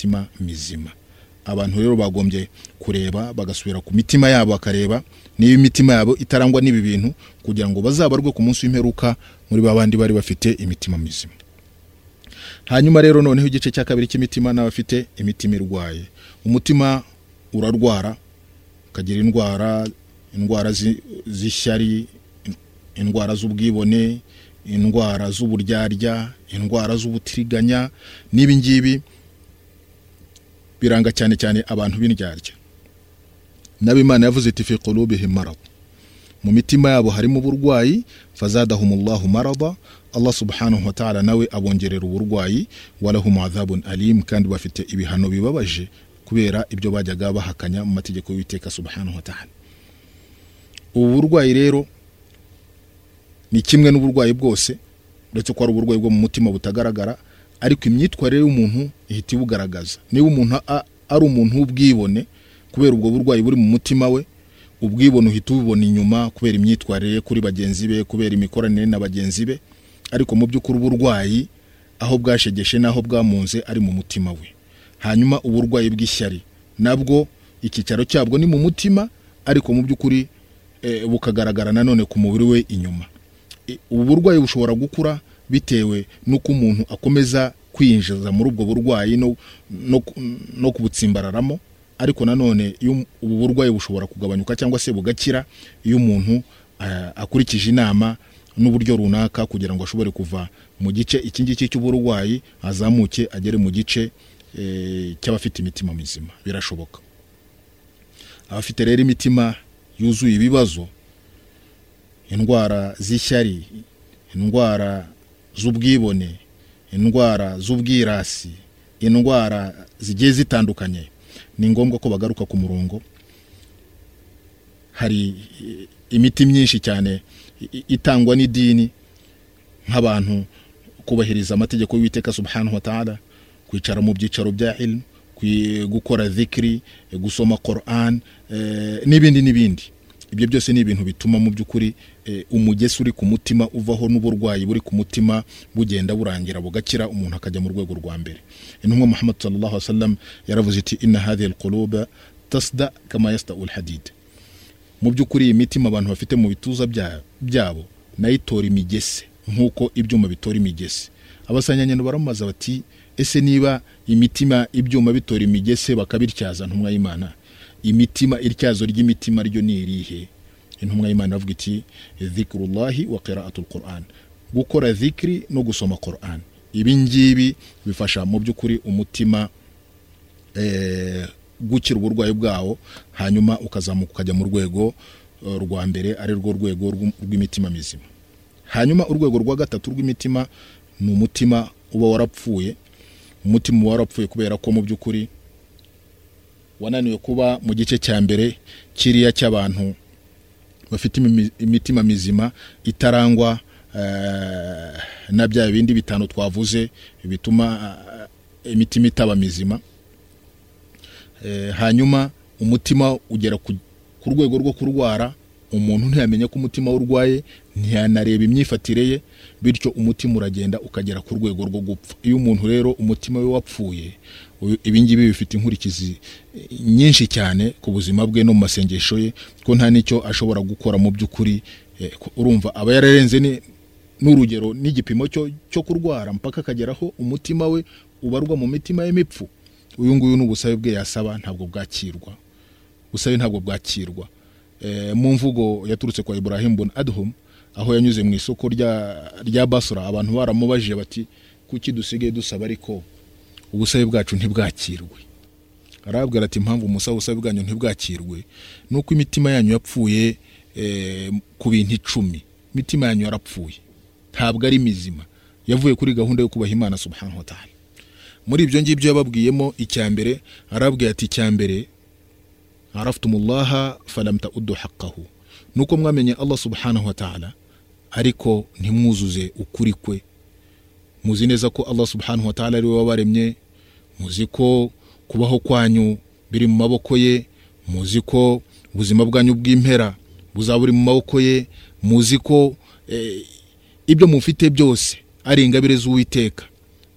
imitima mizima. Abantu rero bagombye kureba bagasubira ku mitima yabo bakareba niba imitima yabo itarangwa n'ibi bintu kugira ngo bazabarwe ku munsi w'imperuka muri ba bandi bari bafite imitima mizima. Hanyuma rero noneho igice cya kabiri cy'imitima n'abafite imitima irwaye. Umutima urarwara ukagira indwara indwara zi- z'ishyari indwara z'ubwibone indwara z'uburyarya indwara z'ubutiriganya n'ibi ngibi biranga cyane cyane abantu b'indyarya. Nabo imana yavuze iti fi qulubihim marad. Mu mitima yabo harimo uburwayi fazadahumullahu marada. Allah subhanahu wa ta'ala nawe abongerera uburwayi walahum adhabun alim kandi bafite ibihano bibabaje kubera ibyo bajyaga bahakanya mu mategeko y'uwiteka subhanahu wa ta'ala. Ubu burwayi rero ni kimwe n'uburwayi bwose uretse ko ari uburwayi bwo mu mutima butagaragara ariko imyitwarire y'umuntu ihita ibugaragaza niba umuntu ari umuntu w'ubwibone kubera ubwo burwayi buri mu mutima we ubwibone uhita ubibona inyuma kubera imyitwarire ye kuri bagenzi be kubera imikoranire na bagenzi be. Ariko mu by'ukuri uburwayi aho bwashegeshe n'aho bwamunze ari mu mutima we. Hanyuma uburwayi bw'ishyari. Nabwo icyicaro cyabwo ni mu mutima ariko mu by'ukuri eh, bukagaragara nanone ku mubiri we inyuma. Ubu burwayi bushobora gukura bitewe n'uko umuntu akomeza kwinjiza muri ubwo burwayi no, no, kubutsimbararamo ariko nanone iyo ubu burwayi bushobora kugabanyuka cyangwa se bugakira iyo umuntu eh, akurikije inama n'uburyo runaka kugira ngo ashobore kuva mu gice iki ngiki cy'uburwayi azamuke agere mu gice eh, cy'abafite imitima mizima. Birashoboka. Abafite rero imitima yuzuye ibibazo indwara z'ishyari indwara z'ubwibone indwara z'ubwirasi indwara zigiye zitandukanye. Ni ngombwa ko bagaruka ku murongo. Hari eh, imiti myinshi cyane itangwa n'idini nk'abantu kubahiriza amategeko y'uwiteka subhanahu wa ta'ala kwicara mu byicaro bya ilmu gukora eh, gusoma Quran eh, n'ibindi n'ibindi. Ibyo byose ni ibintu bituma mu by'ukuri eh, umugesi uri ku mutima uvaho n'uburwayi buri ku mutima bugenda burangira bugakira umuntu akajya mu rwego rwa mbere. Intumwa muhammad sallallahu alaihi wasallam yaravuze iti inna hadhihi alquluba tasda kama yastau alhadid. Mu by'ukuri iyi mitima abantu bafite mu bituza bya- byabo na yo itora imigese nk'uko ibyuma bitora imigese. Abasanyanyano baramubaza bati ese niba imitima ibyuma bitora imigese bakabityaza? Ntumwa y'imana imitima ityazo ry'imitima ryo ni irihe? Intumwa y'imana avuga iti dhikrullahi wa qira'atul quran. Gukora dhikri no gusoma quran. Ibi ngibi bifasha mu by'ukuri umutima eh, gukira uburwayi bwawo hanyuma ukazamuka ukajya mu rwego eh, rwa mbere ari rwo rwego rw'imitima mizima. Hanyuma urwego rwa gatatu rw'imitima ni umutima uba warapfuye. Umutima uba warapfuye kubera ko mu by'ukuri wananiwe kuba mu gice cya mbere kiriya cy'abantu bafite imi- imitima mizima itarangwa eh, na bya bindi bitanu twavuze bituma eh, imitima itaba mizima. Eh, hanyuma umutima ugera ku rwego rwo kurwara umuntu ntiyamenya ko umutima urwaye ntiyanareba imyifatire ye bityo umutima uragenda ukagera ku rwego rwo gupfa. Iyo umuntu rero umutima we wapfuye uyu- ibi ngibi bifite inkurikizi nyinshi cyane ku buzima bwe no mu masengesho ye ko nta n'icyo ashobora gukora mu by'ukuri. Eh, urumva aba yararenze n'urugero n'igipimo cyo kurwara mpaka akageraho umutima we ubarwa mu mitima y'imipfu. Uyu nguyu ni ubusabe bwe yasaba ntabwo bwakirwa. Ubusabe ntabwo bwakirwa. Eh, mu mvugo yaturutse kwa Ibrahim bun Adhum aho yanyuze mu isoko rya Basra abantu baramubajije bati kuki dusigaye dusaba ariko ubusabe bwacu ntibwakirwe. Arabwira ati impamvu musaba ubusabe bwanyu ntibwakirwe ni uko imitima yanyu yapfuye eh, ku bintu icumi. Imitima yanyu yarapfuye. Ntabwo ari mizima. Yavuye kuri gahunda yo kubaha imana subhanahu wa ta'ala. Muri ibyo ngibyo yababwiyemo icya mbere arabwira ati icya mbere arafutumullaha falam taudu haqqahu. Nuko mwamenye allah subhanahu wa ta'ala ariko ntimwuzuze ukuri kwe. Muzi neza ko allah subhanahu wa ta'ala ari we wabaremye. Muzi ko kubaho kwanyu biri mu maboko ye. Muzi ko ubuzima bwanyu bw'impera buzaba buri mu maboko ye. Muzi ko eh, ibyo mufite byose ari ingabire z'uwiteka.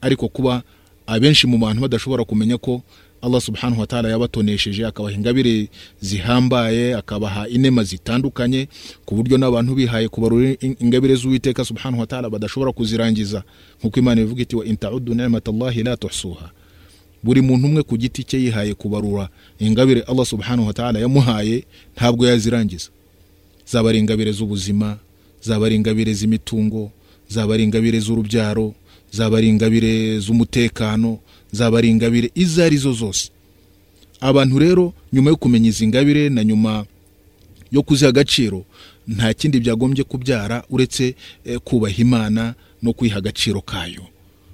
Ariko kuba abenshi mu bantu badashobora kumenya ko allah subhanahu wa ta'ala yabatonesheje akabaha ingabire zihambaye akabaha inema zitandukanye ku buryo n'abantu bihaye kubarura in- ingabire z'uwiteka subhanahu wa ta'ala badashobora kuzirangiza. Nk'uko imana ivuga iti wa intaudu nimatallahi la tuhsuha. Buri muntu umwe ku giti cye yihaye kubarura. Ingabire allah subhanahu wa ta'ala yamuhaye ntabwo yazirangiza. Zaba ari ingabire z'ubuzima zaba ari ingabire z'imitungo zaba ari ingabire z'urubyaro zaba ari ingabire z'umutekano zaba ari ingabire izo ari zo zose. Abantu rero nyuma yo kumenya izi ngabire na nyuma yo kuziha agaciro nta kindi byagombye kubyara uretse eh, kubaha imana no kwiha agaciro kayo.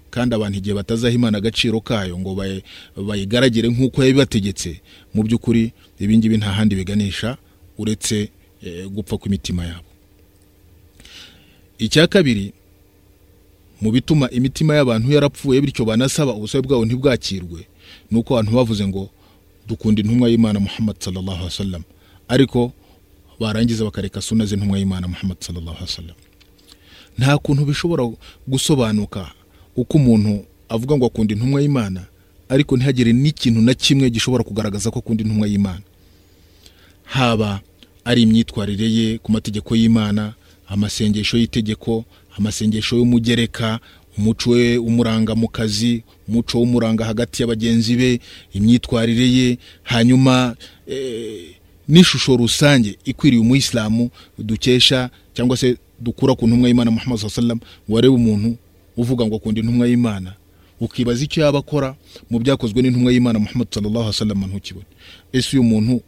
Kandi abantu igihe batazaha imana agaciro kayo ngo bayi- bayigaragire nk'uko yabibategetse mu by'ukuri ibingibi nta handi biganisha uretse eh, gupfa kw'imitima yabo. Icya kabiri mu bituma imitima y'abantu yarapfuye bityo banasaba ubusabe bwabo ntibwakirwe. Ni uko abantu bavuze ngo dukunda intumwa y'imana muhammad sallallahu alaihi wasallam. Ariko barangiza bakareka suna z'intumwa y'imana muhammad sallallahu alaihi wasallam. Nta kuntu bishobora gusobanuka uko umuntu avuga ngo akunda intumwa y'imana ariko ntihagire n'ikintu na kimwe gishobora kugaragaza ko akunda intumwa y'imana. Haba ari imyitwarire ye ku mategeko y'imana amasengesho y'itegeko amasengesho y'umugereka umuco we umuranga mu kazi umuco w'umuranga hagati y'abagenzi be imyitwarire ye hanyuma eh, n'ishusho rusange ikwiriye umuyisilamu dukesha cyangwa se dukura ku ntumwa y'imana muhammad wasallam ngo warebe umuntu uvuga ngo akunda intumwa y'imana. Ukibaza icyo yaba akora mu byakozwe n'intumwa y'imana muhammad sallallahu alaihi wasallam ntukibone ese uyu muntu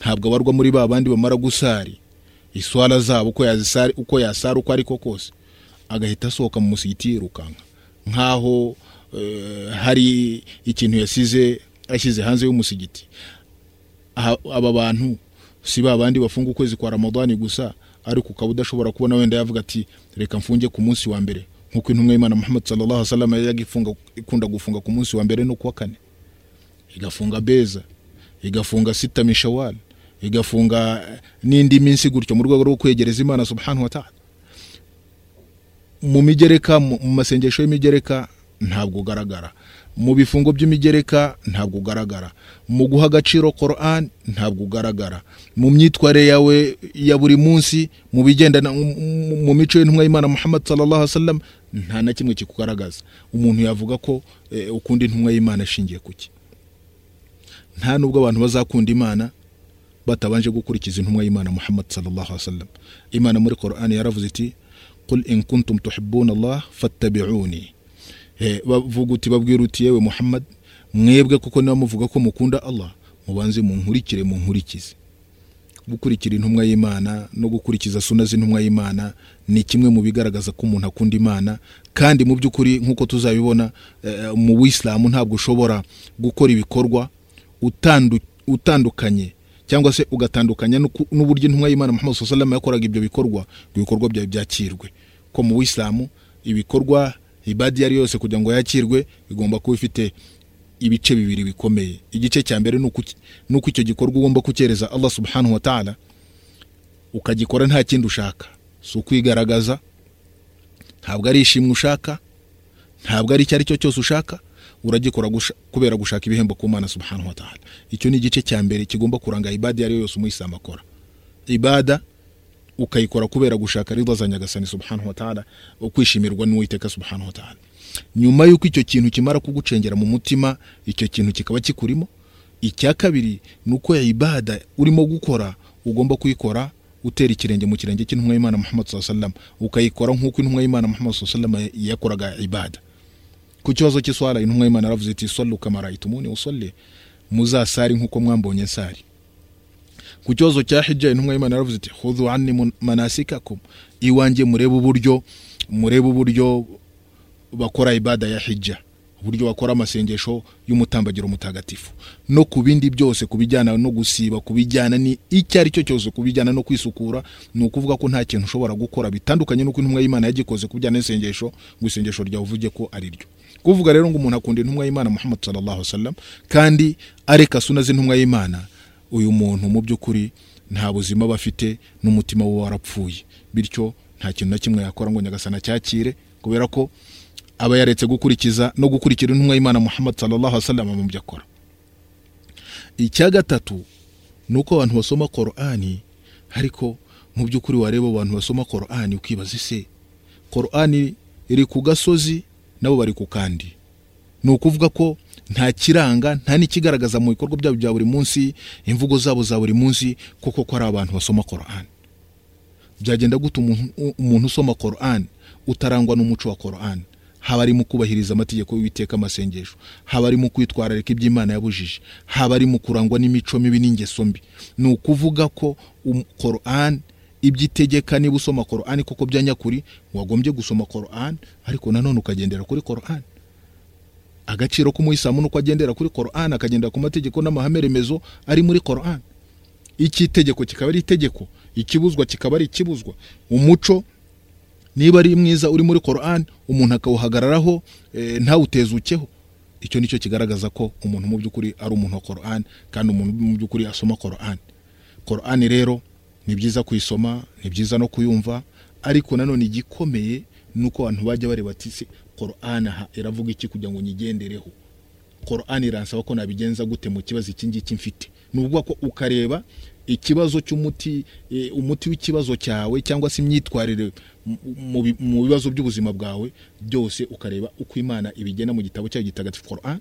ntabwo abarwa muri ba bandi bamara gusari? Iswara zabo uko yazisari uko yasara uko ariko kose. Agahita asohoka mu musigiti yirukanka. Nk'aho eh, hari ikintu yasize ashyize hanze y'umusigiti. Aba bantu si ba bandi bafunga ukwezi kwa ramadani gusa ariko ukaba udashobora kubona wenda yavuga ati reka mfunge ku munsi wa mbere. Nk'uko intumwa y'imana muhammad sallallahu alaihi wasallam yajyaga ikunda gufunga ku munsi wa mbere no kuwa kane. Igafunga beza igafunga sita mishawal igafunga n'indi minsi gutyo mu rwego rwo kwegereza imana subhanahu wa ta'ala. Mu migereka mu masengesho y'imigereka ntabwo ugaragara. Mu bifungo by'imigereka ntabwo ugaragara. Mu guha agaciro Quran ntabwo ugaragara. Mu myitwarire yawe ya buri munsi mu bigendana mu- mico y'intumwa y'imana Muhammad sallallahu alaihi wasallam nta na kimwe kikugaragaza. Umuntu yavuga ko eh, ukunda intumwa y'imana ashingiye ku ki? Nta nubwo abantu bazakunda imana batabanje gukurikiza intumwa y'imana Muhammad sallallahu alaihi wasallam. Imana muri Quran yaravuze iti qul in kuntum tuhibbuna Allah fattabi'uni bavuga uti babwira uti yewe Muhammad mwebwe kuko niba muvuga ko mukunda Allah mubanze munkurikire munkurikize. Gukurikira intumwa y'Imana no gukurikiza suna z'intumwa y'Imana ni kimwe mu bigaragaza ko umuntu akunda Imana kandi mu by'ukuri nk'uko tuzabibona eh, mu Buislamu ntabwo ushobora gukora ibikorwa utandu, utandukanye cyangwa se ugatandukanya n'uburyo intumwa y'Imana Muhammad sallallahu yakoraga ibyo bikorwa ngo ibikorwa byawe byakirwe ko mu Buislamu ibikorwa ibadi iyo ari yose kugira ngo yakirwe bigomba kuba ifite ibice bibiri bikomeye. Igice cya mbere ni uko icyo gikorwa ugomba kucyereza Allah subhanahu wa ta'ala ukagikora nta kindi ushaka. Si ukwigaragaza ntabwo ari ishimwe ushaka ntabwo ari icyo ari cyo cyose ushaka uragikora kubera gushaka ibihembo ku mana subhanahu wa ta'ala. Icyo ni igice cya mbere kigomba kuranga ibada iyo ari yo yose umuyisilamu akora. Ibada ukayikora kubera gushaka ridha za nyagasani subhanahu wa ta'ala ukwishimirwa n'uwiteka subhanahu wa ta'ala. Nyuma y'uko icyo kintu kimara kugucengera mu mutima icyo kintu kikaba kikurimo icya kabiri ni uko ya ibada urimo gukora ugomba kuyikora utera ikirenge mu kirenge cy'intumwa y'imana muhammad sallallahu alaihi wasallam. Ukayikora nk'uko intumwa y'imana muhammad sallallahu alaihi wasallam yakoraga ibada. Ku kibazo cy'iswara intumwa y'imana yaravuze iti sallu kama raitumuni usalli. Muzasari nk'uko mwambonye nsari ku kibazo cya hijja intumwa y'imana yaravuze iti khudhu anni mun- manasikakum. Iwanjye murebe uburyo murebe uburyo bakora ibada ya hijja uburyo bakora amasengesho y'umutambagiro mutagatifu. No ku bindi byose ku bijyana no gusiba ku bijyana ni icyo ari cyo cyose ku bijyana no kwisukura ni ukuvuga ko nta kintu ushobora gukora bitandukanye n'uko intumwa y'imana yagikoze ku bijyana n'isengesho ngo isengesho ryawe uvuge ko ari ryo. Kuvuga rero ngo umuntu akunda intumwa y'imana muhammad sallallahu alaihi wasallam kandi areka suna z'intumwa y'imana uyu muntu mu by'ukuri nta buzima aba afite n'umutima we warapfuye. Bityo nta kintu na kimwe yakora ngo nyagasana cyakire kubera ko aba yaretse gukurikiza no gukurikira intumwa y'imana muhammad sallallahu alaihi wasallam mu byo akora. Icya gatatu ni uko abantu basoma korani ariko mu by'ukuri wareba abantu basoma korani ukibaza ese korani iri ku gasozi nabo bari ku kandi. Ni ukuvuga ko nta kiranga nta n'ikigaragaza mu bikorwa byabo bya buri munsi imvugo zabo za buri munsi kuko ko ari abantu basoma korani byagenda gute umuntu, usoma korani utarangwa n'umuco wa korani haba ari mu kubahiriza amategeko y'uwiteka amasengesho. Haba ari mu kwitwararika iby'imana yabujije. Haba ari mu kurangwa n'imico mibi n'ingeso mbi. Ni ukuvuga ko um, korani ibyo itegeka niba usoma korani koko bya nyakuri wagombye gusoma korani ariko nanone ukagendera kuri korani agaciro k'umuyisilamu ni uko agendera kuri korani akagendera ku mategeko n'amahame remezo ari muri korani iki itegeko kikaba ari itegeko ikibuzwa kikaba ari ikibuzwa. Umuco niba ari mwiza uri muri korani umuntu akawuhagararaho e, ntawutezukeho icyo ni cyo kigaragaza ko umuntu mu by'ukuri ari umuntu wa korani kandi umuntu mu by'ukuri asoma korani korani rero ni byiza kuyisoma ni byiza no kuyumva ariko nanone igikomeye ni uko abantu bajya bareba ati se korani aha iravuga iki kugira ngo nyigendereho? Korani iransaba ko nabigenza gute mu kibazo iki ngiki mfite? Ni ukuvuga ko ukareba ikibazo cy'umuti e, umuti w'ikibazo cyawe cyangwa se imyitwarire mu- mu bi- mu bibazo by'ubuzima bwawe byose ukareba uko imana ibigena mu gitabo cyayo gitagatifu Quran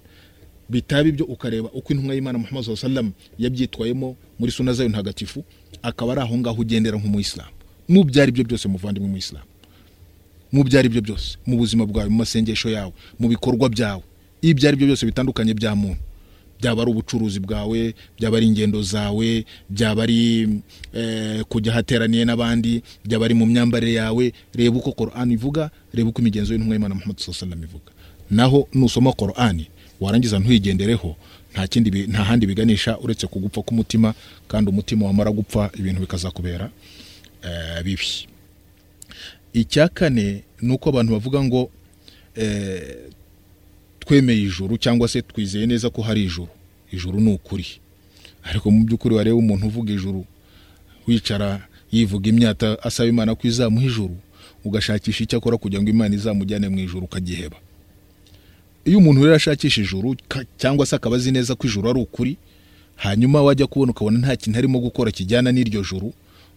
bitaba ibyo ukareba uko intumwa y'imana muhammad wasallam yabyitwayemo muri suna zayo ntagatifu akaba ari aho ngaho ugendera nk'umuyisilamu mu byo ari byo byose muvandimwe umuyisilamu mu byo ari byo byose. Mu buzima bwawe mu masengesho yawe mu bikorwa byawe. Ibyo ari byo byose bitandukanye bya muntu. Byaba ari ubucuruzi bwawe byaba ari ingendo zawe byaba ari eh, kujya ahateraniye n'abandi byaba ari mu myambarire yawe. Reba uko korani ivuga reba uko imigenzo y'intumwa y'imana muhammad wasallam ivuga. Naho nusoma korani warangiza ntuyigendereho nta kindi nta handi biganisha uretse kugupfa k'umutima kandi umutima wamara gupfa ibintu bikazakubera eh, bibi. Icya kane ni uko abantu bavuga ngo eh, twemeye ijuru cyangwa se twizeye neza ko hari ijuru. Ijuru ni ukuri. Ariko mu by'ukuri wareba umuntu uvuga ijuru wicara yivuga imyata asaba imana ko izamuha ijuru ugashakisha icyo akora kugira ngo imana izamujyane mu ijuru ukagiheba. Iyo umuntu rero ashakisha ijuru cyangwa se akaba azi neza ko ijuru ari ukuri hanyuma wajya kubona ukabona nta kintu arimo gukora kijyana n'iryo juru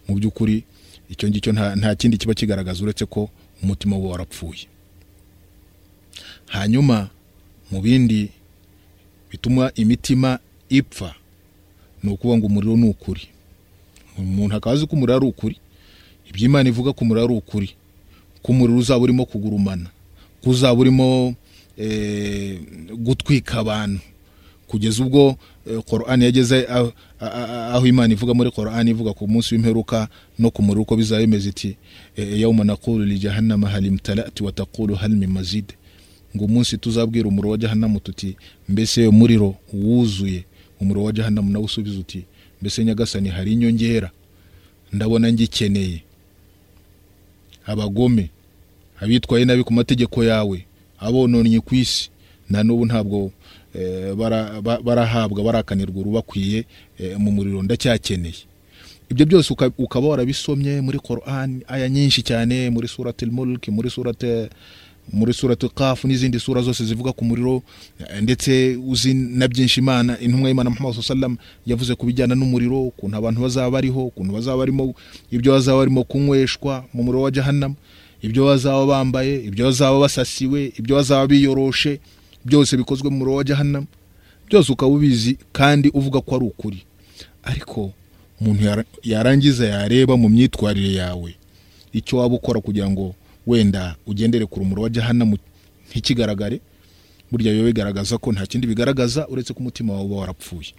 mu by'ukuri icyo ngicyo nta, kindi kiba kigaragaza uretse ko umutima we warapfuye. Hanyuma mu bindi bituma imitima ipfa ni ukuvuga ngo umuriro ni ukuri. Umuntu akaba azi ko umuriro ari ukuri ibyo imana ivuga ko umuriro ari ukuri ko umuriro uzaba urimo kugurumana ko uzaba urimo gutwika abantu. Kugeza ubwo eh, korani yageze aho- imana ivuga muri korani ivuga ku munsi w'imperuka no ku muriro uko bizaba bimeze iti eh, yawma naqulu li jahannama hal imtalati wa taqulu hal min ngo umunsi tuzabwira umuriro wa jahannama tuti mbese umuriro wuzuye umuriro wa jahannama nawe usubiza uti mbese nyagasani hari inyongera ndabona ngikeneye. Abagome abitwaye nabi ku mategeko yawe abononnye ku isi. Na n'ubu ntabwo eh, bara- ba- barahabwa barakanirwa urubakwiye eh, mu muriro ndacyakeneye. Ibyo byose uka- ukaba warabisomye muri Quran aya nyinshi cyane muri surati mulk muri surati muri surati kafu n'izindi sura zose zivuga ku muriro eh, ndetse uzi na byinshi imana intumwa y'imana muhammad sallam yavuze ku bijyana n'umuriro ukuntu abantu bazaba bariho ukuntu bazaba barimo ibyo bazaba barimo kunyweshwa mu muriro wa jahannam. Ibyo bazaba bambaye ibyo bazaba basasiwe ibyo bazaba biyoroshe byose bikozwe mu wa jahannam byose ukaba ubizi kandi uvuga ko ari ukuri. Ariko umuntu yara- yarangiza yareba mu myitwarire yawe. Icyo waba ukora kugira ngo wenda ugendere ku rumuri wa jahannam ntikigaragare burya biba bigaragaza ko nta kindi bigaragaza uretse ko umutima wawe uba warapfuye.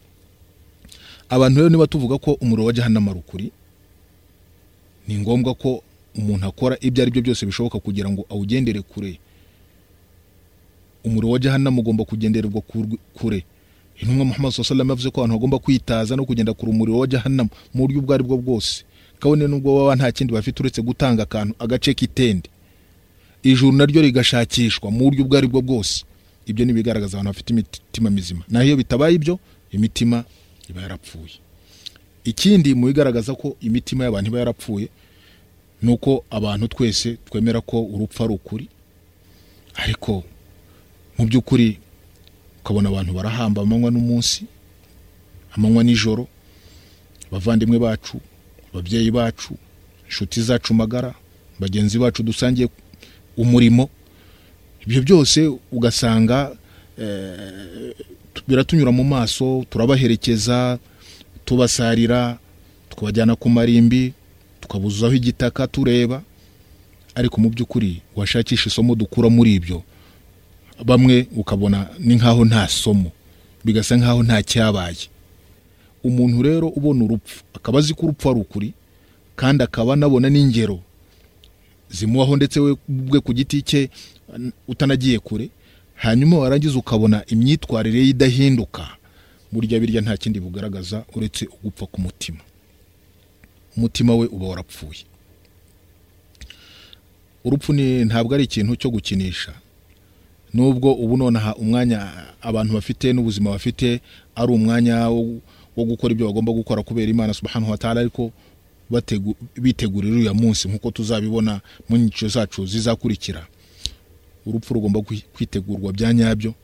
Abantu rero niba tuvuga ko umuriro wa jahannam ari ukuri ni ngombwa ko umuntu akora ibyo ari byo byose bishoboka kugira ngo awugendere kure. Umuriro wa jahannam ugomba kugendererwa kur- kure. Intumwa muhammad alaihi wasallam yavuze ko abantu bagomba kwitaza no kugenda ku rumuriro wa jahannam mu buryo ubwo ari bwo bwose. Kabone nubwo baba nta kindi bafite uretse gutanga akantu agace k'itende. Ijuru naryo rigashakishwa mu buryo ubwo ari bwo bwose. Ibyo ni ibigaragaza abantu bafite imitima mizima. Naho iyo bitabaye ibyo imitima iba yarapfuye. Ikindi mu bigaragaza ko imitima y'abantu iba yarapfuye ni uko abantu twese twemera ko urupfu ari ukuri ariko mu by'ukuri ukabona abantu barahamba amanywa n'umunsi amanywa nijoro abavandimwe bacu ababyeyi bacu inshuti zacu magara bagenzi bacu dusangiye umurimo ibyo byose ugasanga eh, biratunyura mu maso turabaherekeza tubasarira tukabajyana ku marimbi tukabuzaho igitaka tureba. Ariko mu by'ukuri washakisha isomo dukura muri ibyo. Bamwe ukabona ni nk'aho nta somo bigasa nk'aho nta cyabaye. Umuntu rero ubona urupfu akaba azi ko urupfu ari ukuri kandi akaba anabona n'ingero zimubaho ndetse we ubwe ku giti cye utanagiye kure. Hanyuma warangiza ukabona imyitwarire ye idahinduka. Burya birya nta kindi bugaragaza uretse ugupfa k'umutima umutima we uba warapfuye. Urupfu ntabwo ari ikintu cyo gukinisha. Nubwo ubu nonaha umwanya abantu bafite n'ubuzima bafite ari umwanya wo, gukora ibyo bagomba gukora kubera imana subhanahu wa ta'ala ariko bitegurira uriya munsi nk'uko tuzabibona mu nyigisho zacu zizakurikira. Urupfu rugomba kwi- kwitegurwa bya nyabyo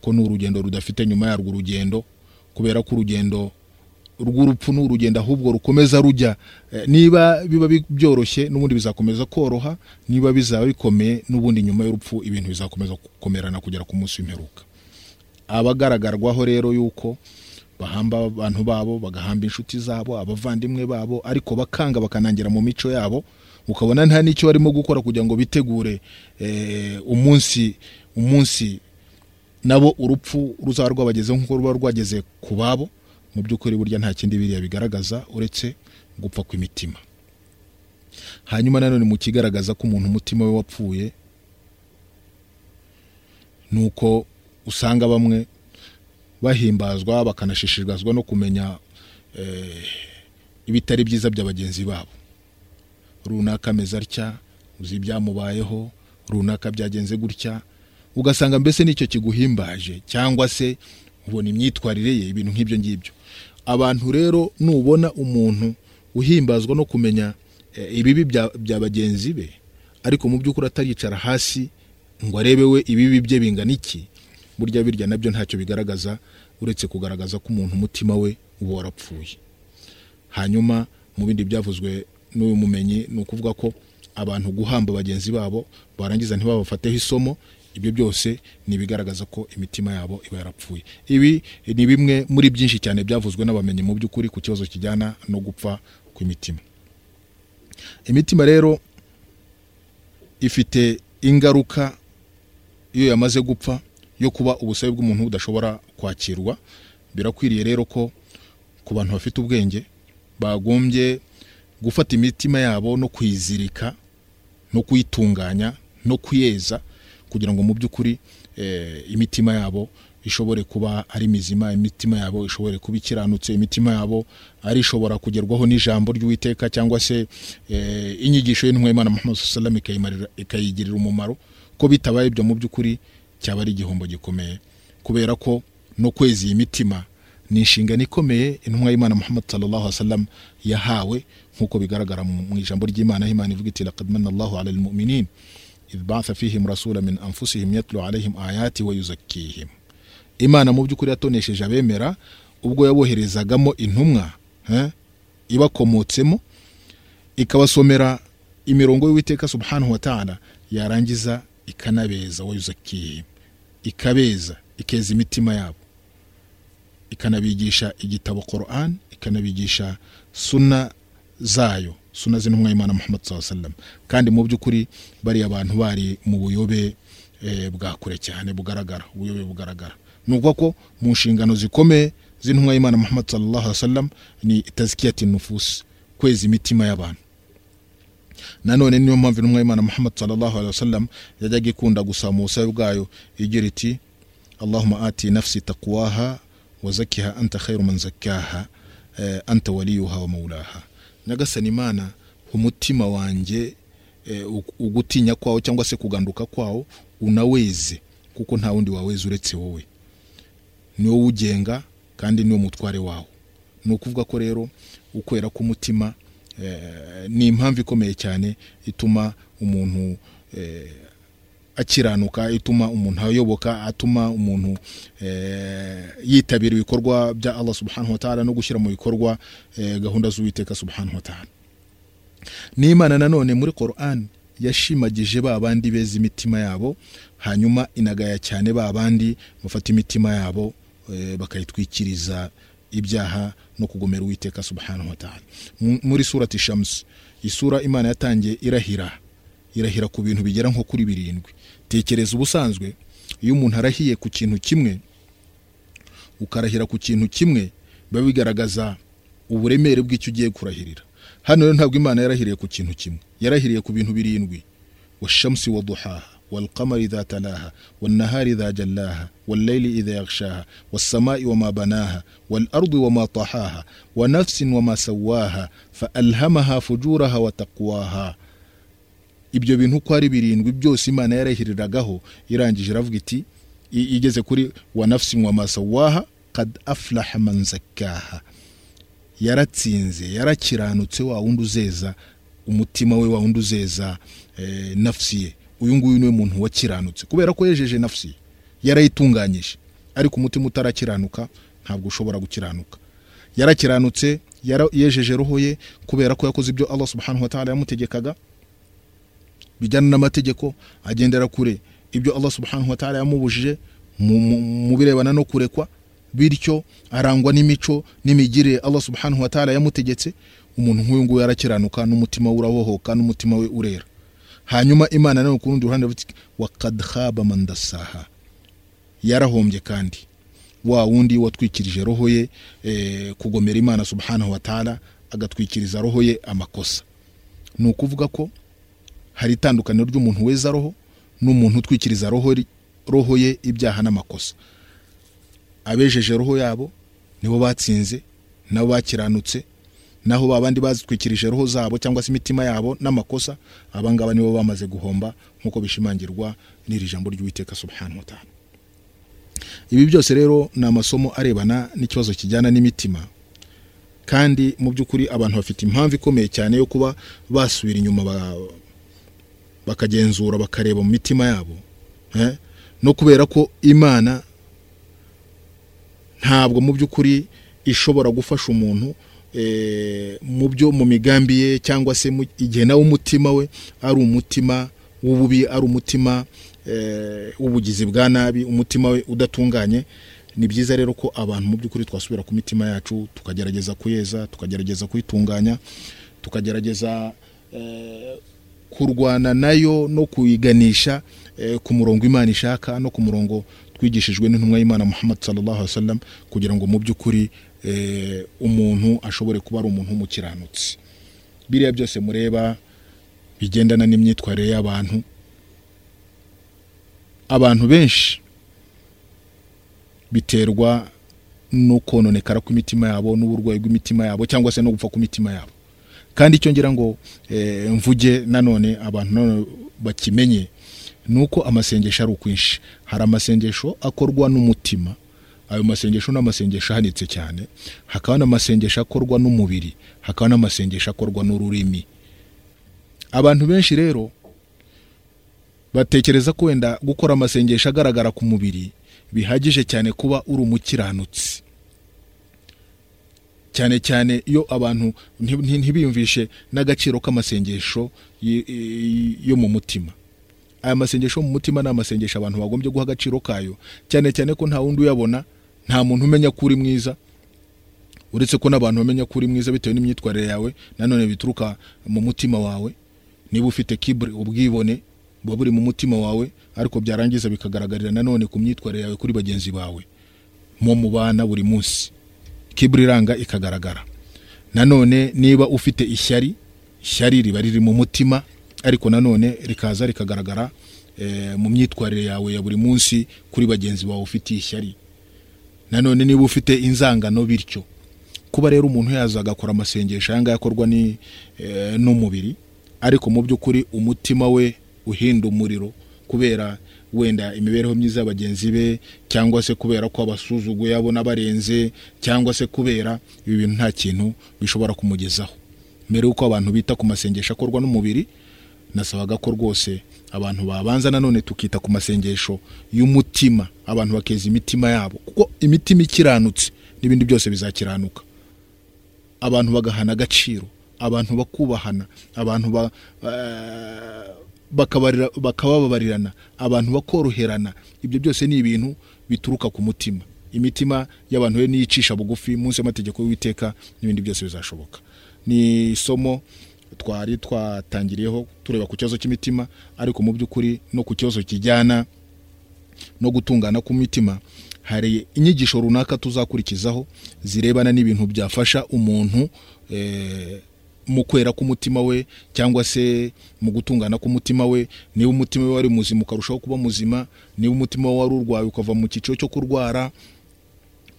ko ni urugendo rudafite nyuma yarwo urugendo kubera ko urugendo rw'urupfu ni urugendo ahubwo rukomeza rujya. Eh, niba biba bi- byoroshye n'ubundi bizakomeza koroha niba bizaba bikomeye n'ubundi nyuma y'urupfu ibintu bizakomeza gukomerana kugera ku munsi w'imperuka. Abagaragarwaho rero yuko bahamba abantu babo bagahamba inshuti zabo abavandimwe babo ariko bakanga bakanangira mu mico yabo ukabona nta n'icyo barimo gukora kugira ngo bitegure eh, umunsi umunsi nabo urupfu ruzaba rwabagezeho nk'uko ruba rwageze ku babo. Mu by'ukuri burya nta kindi biriya bigaragaza uretse gupfa kw'imitima. Hanyuma nanone mu kigaragaza ko umuntu umutima we wapfuye ni uko usanga bamwe bahimbazwa bakanashishikazwa no kumenya eh, ibitari byiza bya bagenzi babo. Runaka ameze atya? Uzi ibyamubayeho? Runaka byagenze gutya? Ugasanga mbese ni cyo kiguhimbaje? Cyangwa se ubona imyitwarire ye ibintu nk'ibyo ngibyo. Abantu rero nubona umuntu uhimbazwa no kumenya eh, ibibi bya, bagenzi be ariko mu by'ukuri ataricara hasi ngo arebe we ibibi bye bingana iki burya birya na byo ntacyo bigaragaza uretse kugaragaza ko umuntu umutima we uba warapfuye. Hanyuma mu bindi byavuzwe n'uyu mumenyi ni ukuvuga ko abantu guhamba bagenzi babo barangiza ntibabafateho isomo ibyo byose ni ibigaragaza ko imitima yabo iba yarapfuye. Ibi ni bimwe muri byinshi cyane byavuzwe n'abamenyi mu by'ukuri ku kibazo kijyana no gupfa kw'imitima. Imitima rero ifite ingaruka iyo yamaze gupfa yo kuba ubusabe bw'umuntu budashobora kwakirwa. Birakwiriye rero ko ku bantu bafite ubwenge bagombye gufata imitima yabo no kuyizirika no kuyitunganya no kuyeza kugira ngo mu by'ukuri eh, imitima yabo ishobore kuba ari mizima imitima yabo ishobore kuba ikiranutse imitima yabo ari ishobora kugerwaho n'ijambo ry'uwiteka cyangwa se eh, inyigisho y'intumwa y'imana muhammad sallam ikayigirira umumaro ko bitabaye ibyo mu by'ukuri cyaba ari igihombo gikomeye. Kubera ko no kweza iyi mitima ni inshingano ikomeye intumwa y'imana muhammad sallallahu alaihi wasallam yahawe nk'uko bigaragara mu ijambo ry'imana aho imana ivuga iti laqad allahu ala almu'minin idh ba'atha fihim rasula min anfusihim yatlu alaihim ayati wa yuzakkihim imana mu by'ukuri yatonesheje abemera ubwo yaboherezagamo intumwa ibakomotsemo ikabasomera imirongo y'uwiteka subhanahu wa ta'ala yarangiza ikanabeza wa yuzakkihim ikabeza ikeza imitima yabo ikanabigisha igitabo Quran ikanabigisha suna zayo. Suna z'intumwa y'Imana Muhammad wasallam. Kandi mu by'ukuri bari abantu bari mu buyobe eh, bwa kure cyane bugaragara. Ubuyobe bugaragara. Ni ukuvuga ko mu nshingano zikomeye z'intumwa y'Imana Muhammad wasallam ni tazkiyati nufus kweza imitima y'abantu. Nanone niyo mpamvu intumwa y'Imana Muhammad wasallam yajyaga ikunda gusaba mu busabe bwayo igira iti Allahumma ati nafsi taqwaha wa zakkiha anta khairu man zakkaha eh, anta waliyuha wa maulaha nyagasani imana umutima wanjye eh, ug- ugutinya kwawo cyangwa se kuganduka kwawo unaweze kuko nta wundi waweza uretse wowe. Ni wowe ugenga kandi ni wo mutware wawo. Ni ukuvuga ko rero ukwera k'umutima eh, ni impamvu ikomeye cyane ituma umuntu eh, akiranuka ituma umuntu ayoboka atuma umuntu eh, yitabira ibikorwa bya Allah subhanahu wa ta'ala no gushyira mu bikorwa eh, gahunda z'uwiteka subhanahu wa ta'ala. N'imana nanone muri Quran yashimagije ba bandi beza imitima yabo hanyuma inagaya cyane ba bandi bafata imitima yabo eh, bakayitwikiriza ibyaha no kugomera uwiteka subhanahu wa ta'ala. Muri surati shams isura imana yatangiye irahira irahira ku bintu bigera nko kuri birindwi. tekereza ubusanzwe iyo umuntu arahiye ku kintu kimwe ukarahira ku kintu kimwe biba bigaragaza uburemere bw'icyo ugiye kurahirira hano rero ntabwo imana yarahiriye ku kintu kimwe yarahiriye ku bintu birindwi washamsi waduhaha والقمر إذا تلاها والنهار إذا جلاها والليل إذا يغشاها والسماء وما بناها والأرض وما طحاها ونفس وما سواها فألهمها فجورها وتقواها ibyo bintu uko ari birindwi byose imana yarahiriragaho irangije iravuga iti igeze kuri wa nafsi wa masawaha kad aflaha man zakkaha. Yaratsinze yarakiranutse wa wundi uzeza umutima we wa wundi uzeza eh, nafsi ye. Uyu nguyu ni we muntu wakiranutse. Kubera ko yejeje nafsi ye yarayitunganyije. Ariko umutima utarakiranuka ntabwo ushobora gukiranuka. Yarakiranutse yara- yejeje roho ye kubera ko yakoze ibyo Allah subhanahu wa ta'ala yamutegekaga bijyana n'amategeko agendera kure. Ibyo Allah subhanahu wa ta'ala yamubujije mu, birebana no kurekwa bityo arangwa n'imico n'imigirire Allah subhanahu wa ta'ala yamutegetse umuntu nk'uyu nguyu yarakiranuka n'umutima we urabohoka n'umutima we urera. Hanyuma imana na yo ku rundi ruhande iravuga iti, wa kad khaba man yarahombye kandi. Wa wundi watwikirije roho ye eh, kugomera imana subhanahu wa ta'ala agatwikiriza roho ye amakosa. Ni ukuvuga ko hari itandukaniro ry'umuntu weza roho n'umuntu utwikiriza roho, ye ibyaha n'amakosa. Abejeje roho yabo nibo batsinze nabo bakiranutse naho babandi bazitwikirije roho zabo cyangwa se imitima yabo n'amakosa abangaba nibo bamaze guhomba nk'uko bishimangirwa n'iri jambo ry'uwiteka subhanahu wa ibi byose rero ni amasomo arebana n'ikibazo kijyana n'imitima. Kandi mu by'ukuri abantu bafite impamvu ikomeye cyane yo kuba basubira inyuma bakagenzura bakareba mu mitima yabo no kubera ko imana ntabwo mu by'ukuri ishobora gufasha umuntu eh, mu byo mu migambi ye cyangwa se igihe nawe umutima we ari umutima w'ububi ari umutima eh, w'ubugizi bwa nabi umutima we udatunganye ni byiza rero ko abantu mu by'ukuri twasubira ku mitima yacu tukagerageza kuyeza tukagerageza kuyitunganya tukagerageza eh, kurwana na yo no kuyiganisha eh, ku murongo imana ishaka no ku murongo twigishijwe n'intumwa y'imana muhammad sallallahu alaihi wasallam kugira ngo mu by'ukuri eh, umuntu ashobore kuba ari umuntu w'umukiranutsi. Biriya byose mureba bigendana n'imyitwarire y'abantu abantu benshi biterwa no kononekara kw'imitima yabo n'uburwayi bw'imitima yabo cyangwa se no gupfa kw'imitima yabo. Kandi icyo ngira ngo eh, mvuge nanone abantu bakimenye ni uko amasengesho ari ukwinshi. Hari amasengesho akorwa n'umutima ayo masengesho ni amasengesho ahanitse cyane hakaba n'amasengesho akorwa n'umubiri hakaba n'amasengesho akorwa n'ururimi. Abantu benshi rero batekereza ko wenda gukora amasengesho agaragara ku mubiri bihagije cyane kuba uri umukiranutsi. Cyane cyane iyo abantu nti- nti- ntibiyumvishe n'agaciro k'amasengesho yo mu mutima. Aya masengesho yo mu mutima ni amasengesho abantu bagombye guha agaciro kayo. Cyane cyane ko nta wundi uyabona nta muntu umenya ko uri mwiza uretse ko n'abantu bamenya ko uri mwiza bitewe n'imyitwarire yawe nanone bituruka mu mutima wawe. Niba ufite kiburi ubwibone buba buri mu mutima wawe ariko byarangiza bikagaragarira nanone ku myitwarire yawe kuri bagenzi bawe. Mu mubana buri munsi. Kiburi iranga ikagaragara. Nanone niba ufite ishyari ishyari riba riri mu mutima ariko nanone rikaza rikagaragara eh, mu myitwarire yawe ya buri munsi kuri bagenzi bawe ufitiye ishyari. Nanone niba ufite inzangano bityo. Kuba rero umuntu yaza agakora amasengesho aya ngaya akorwa eh, n'umubiri ariko mu by'ukuri umutima we uhinda umuriro kubera wenda imibereho myiza ya bagenzi be cyangwa se kubera ko abasuzuguye abona barenze cyangwa se kubera ibi bintu nta kintu bishobora kumugezaho. Mbere y'uko abantu bita ku masengesho akorwa n'umubiri nasabaga ko rwose abantu babanza nanone tukita ku masengesho y'umutima abantu bakeza imitima yabo kuko imitima ikiranutse n'ibindi byose bizakiranuka. Abantu bagahana agaciro abantu bakubahana abantu ba, eh, bakababarirana abantu bakoroherana. Ibyo byose ni ibintu bituruka ku mutima. Imitima y'abantu rero niyo icisha bugufi munsi y'amategeko y'uwiteka n'ibindi byose bizashoboka. Ni isomo twari twatangiriyeho tureba ku kibazo cy'imitima ariko mu by'ukuri no ku kibazo kijyana no gutungana k'umutima hari inyigisho runaka tuzakurikizaho zirebana n'ibintu byafasha umuntu eh, mu kwera k'umutima we cyangwa se mu gutungana k'umutima we niba umutima we wari muzima ukarushaho kuba muzima niba umutima we wari urwaye ukava mu cyiciro cyo kurwara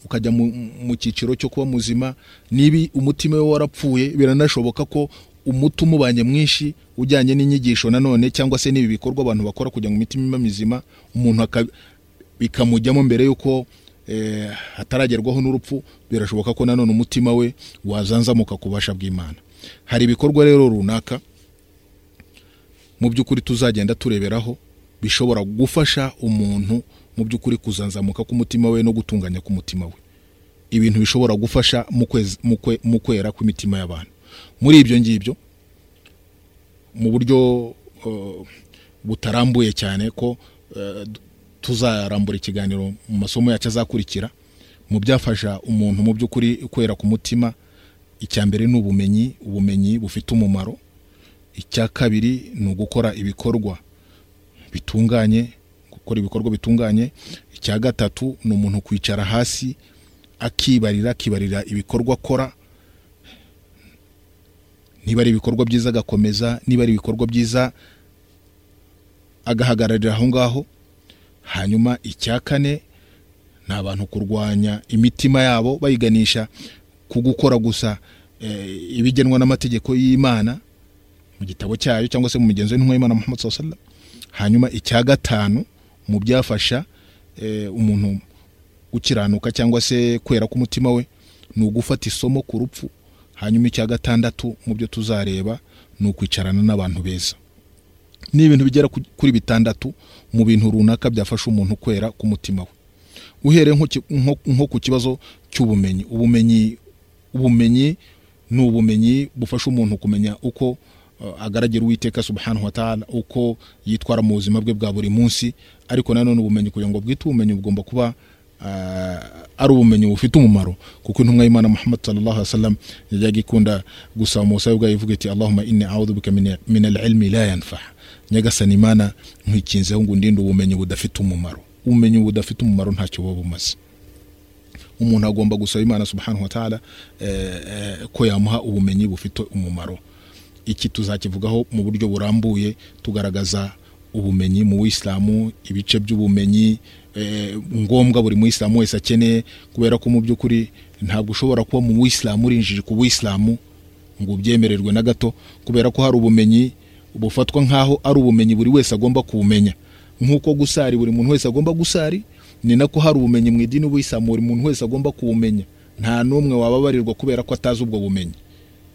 ukajya mu, cyiciro cyo kuba muzima. Niba umutima we warapfuye biranashoboka ko umuti umubanye mwinshi ujyanye n'inyigisho nanone cyangwa se n'ibi bikorwa abantu bakora kugira ngo imitima ibe mizima umuntu bikamujyamo mbere y'uko eh, hataragerwaho n'urupfu birashoboka ko nanone umutima we wazanzamuka ku bubasha bw'imana. Hari ibikorwa rero runaka mu by'ukuri tuzagenda tureberaho bishobora gufasha umuntu mu by'ukuri kuzanzamuka k'umutima we no gutunganya k'umutima we. Ibintu bishobora gufasha mu kwera kw'imitima y'abantu. Muri ibyo ngibyo mu buryo uh, butarambuye cyane ko uh, tuzarambura ikiganiro mu masomo yacu azakurikira mu byafasha umuntu mu by'ukuri kwera ku mutima icya mbere ni ubumenyi ubumenyi bufite umumaro. Icya kabiri ni ugukora ibikorwa bitunganye gukora ibikorwa bitunganye. Icya gatatu ni umuntu kwicara hasi akibarira akibarira ibikorwa akora. Niba ari ibikorwa byiza agakomeza niba ari ibikorwa byiza agahagararira aho ngaho. Hanyuma icya kane ni abantu kurwanya imitima yabo bayiganisha ku gukora gusa eh, ibigenwa n'amategeko y'imana mu gitabo cyayo cyangwa se mu migenzo y'intumwa y'imana muhammad wasallam. Hanyuma icya gatanu mu byafasha eh, umuntu gukiranuka cyangwa se kwera k'umutima we ni ugufata isomo ku rupfu. Hanyuma icya gatandatu mu byo tuzareba ni ukwicarana n'abantu beza. Ni ibintu bigera ku- kuri bitandatu mu bintu runaka byafasha umuntu kwera k'umutima we. Uhereye nko ku kibazo cy'ubumenyi. Ubumenyi ubumenyi ni ubumenyi bufasha umuntu kumenya uko uh, agaragira uwiteka subhanahu wa ta'ala uko yitwara mu buzima bwe bwa buri munsi. Ariko nanone ubumenyi kugira ngo bwite ubumenyi bugomba kuba uh, ari ubumenyi bufite umumaro. Kuko intumwa y'imana muhammad sallallahu alaihi wasallam yajyaga ikunda gusaba mu busabe bwayo ivuga iti allahumma inni a'udhu bika min- al-ilmi la yanfah nyagasani imana nkwikinzeho ngo undinde ubumenyi budafite umumaro. Ubumenyi budafite umumaro ntacyo buba bumaze. Umuntu agomba gusaba imana subhanahu wa ta'ala eh, eh, ko yamuha ubumenyi bufite umumaro. Iki tuzakivugaho mu buryo burambuye tugaragaza ubumenyi mu wisilamu ibice by'ubumenyi eh, ngombwa buri muyisilamu wese akeneye kubera ko mu by'ukuri ntabwo ushobora kuba mu wisilamu urinjije ku wisilamu ngo ubyemererwe na gato kubera ko hari ubumenyi bufatwa nk'aho ari ubumenyi buri wese agomba kuwumenya. Nk'uko gusari buri muntu wese agomba gusari ni nako hari ubumenyi mu idini w'isilamu buri muntu wese agomba kuwumenya. Nta n'umwe wababarirwa kubera ko atazi ubwo bumenyi.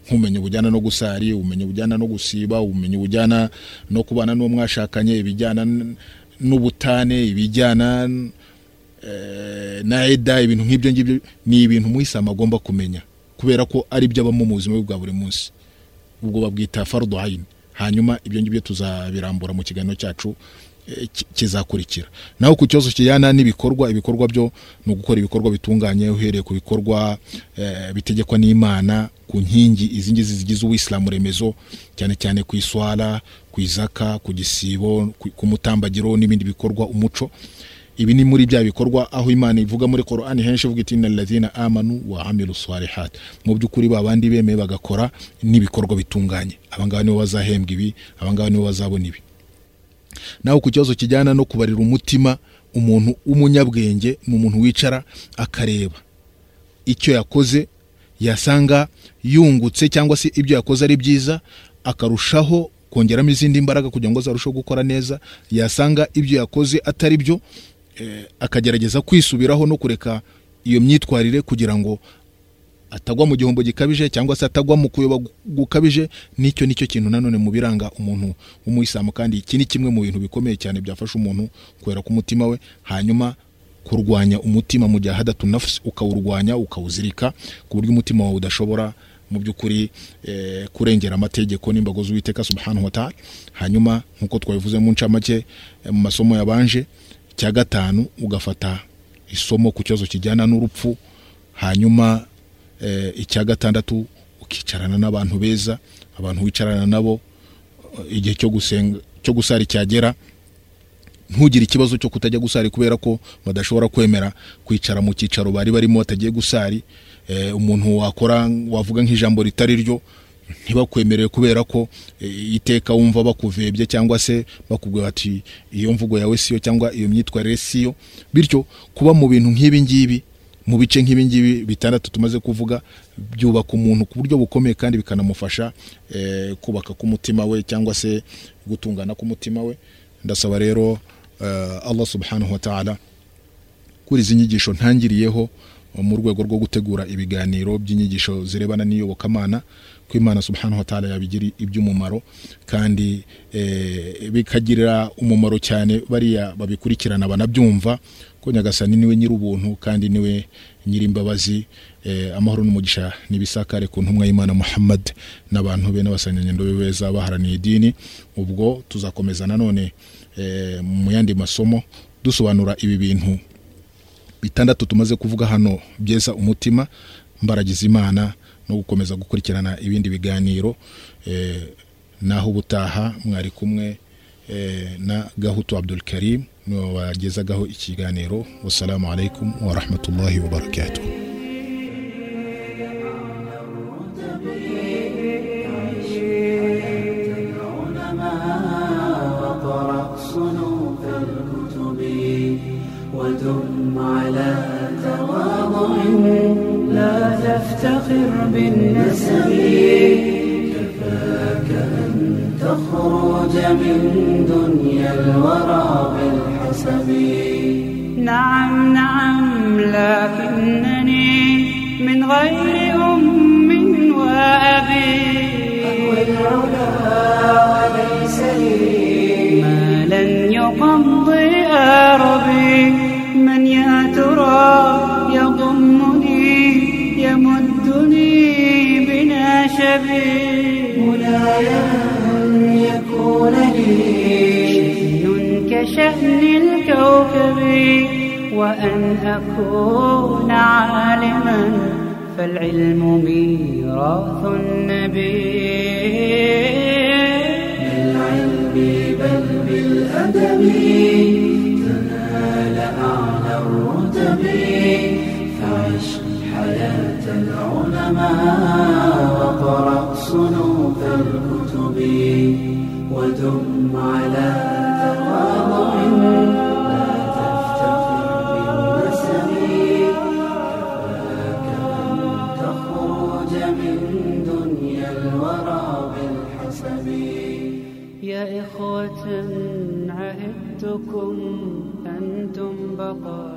Nk'ubumenyi bujyana no gusari ubumenyi bujyana no gusiba ubumenyi bujyana no kubana n'uwo mwashakanye ibijyana n'ubutane ibijyana eh, na eda ibintu nk'ibyo ngibyo ni ibintu muyisilamu agomba kumenya kubera ko ari byo abamo mu buzima bwe bwa buri munsi. Ubwo babwita fardu ayin hanyuma ibyo ngibyo tuzabirambura mu kiganiro cyacu kizakurikira. Naho ku kibazo kijyana n'ibikorwa ibikorwa byo ni ugukora ibikorwa bitunganye uhereye ku bikorwa eh, bitegekwa n'imana ku nkingi izi ngizi zigize uwisilamu remezo cyane cyane ku iswara ku izaka ku gisibo ku- mutambagiro n'ibindi bikorwa umuco. Ibi ni muri bya bikorwa aho imana ivuga muri korani henshi ivuga iti inna alladhina amanu wa amilu salihat mu by'ukuri ba bandi bemeye bagakora n'ibikorwa bitunganye. Abangaba nibo bazahembwa ibi abangaba nibo bazabona ibi. Naho ku kibazo kijyana no kubarira umutima umuntu w'umunyabwenge ni umuntu wicara akareba. Icyo yakoze yasanga yungutse cyangwa se ibyo yakoze ari byiza akarushaho kongeramo izindi mbaraga kugira ngo azarusheho gukora neza. Yasanga ibyo yakoze atari byo eh, akagerageza kwisubiraho no kureka iyo myitwarire kugira ngo atagwa mu gihombo gikabije cyangwa se atagwa mu kuyoba gukabije ni cyo ni cyo kintu nanone mu biranga umuntu w'umuyisilamu. Kandi iki ni kimwe mu bintu bikomeye cyane byafasha umuntu kwera ku mutima we hanyuma kurwanya umutima mu gihe hadatu nafsi ukawurwanya ukawuzirika ku buryo umutima wawe udashobora mu by'ukuri eh, kurengera amategeko n'imbago z'uwiteka subhanahu wa ta'ala. Hanyuma nk'uko twabivuze mu ncamake eh, mu masomo yabanje cya gatanu ugafata isomo ku kibazo kijyana n'urupfu hanyuma icya gatandatu ukicarana n'abantu beza abantu wicarana nabo eh, igihe cyo gusenga cyo gusara cyagera ntugire ikibazo cyo kutajya gusari kubera ko badashobora kwemera kwicara mu cyicaro bari barimo batagiye gusari eh, umuntu wakora wavuga nk'ijambo ritari ryo ntibakwemerere kubera ko eh, iteka wumva bakuvebye cyangwa se bakubwira bati iyo mvugo yawe siyo cyangwa iyo myitwarire siyo bityo kuba mu bintu nk'ibi ngibi mu bice nk'ibi ngibi bitandatu tumaze kuvuga byubaka umuntu ku buryo bukomeye kandi bikanamufasha eh, kubaka k'umutima we cyangwa se gutungana k'umutima we. Ndasaba rero eh, Allah subhanahu wa ta'ala kuri izi nyigisho ntangiriyeho mu rwego rwo gutegura ibiganiro by'inyigisho zirebana n'iyobokamana ko imana subhanahu wa ta'ala yabigira iby'umumaro kandi eh, bikagirira umumaro cyane bariya babikurikirana banabyumva ko nyagasani ni we nyir'ubuntu kandi ni we nyir'imbabazi eh, amahoro n'umugisha nibisakare ku ntumwa y'imana muhammad n'abantu be n'abasanyanyendo be beza baharaniye idini. Ubwo tuzakomeza nanone eh, mu yandi masomo dusobanura ibi bintu. Bitandatu tumaze kuvuga hano byeza umutima mbaragiza imana no gukomeza gukurikirana ibindi biganiro eh, naho ubutaha mwari kumwe na gahutu abdul karim nubagezagaho ikiganiro. Wassalamu alaikum warahmatullahi wabarakatuh ودم على لا تفتخر بالنسب كفاك أن تخرج من دنيا الورى حسبي نعم نعم لكنني من غير أم وأبي أهوى العلا وليس لي ما لن يقضي ربي من يا ترى يضمني يمدني بنا شبيه كشأن الكوكب وأن أكون عالما فالعلم ميراث النبي بالعلم بل بالأدب تنال أعلى الرتب فعش حياة العلماء وقرأ صنوف الكتب ودم على trouble.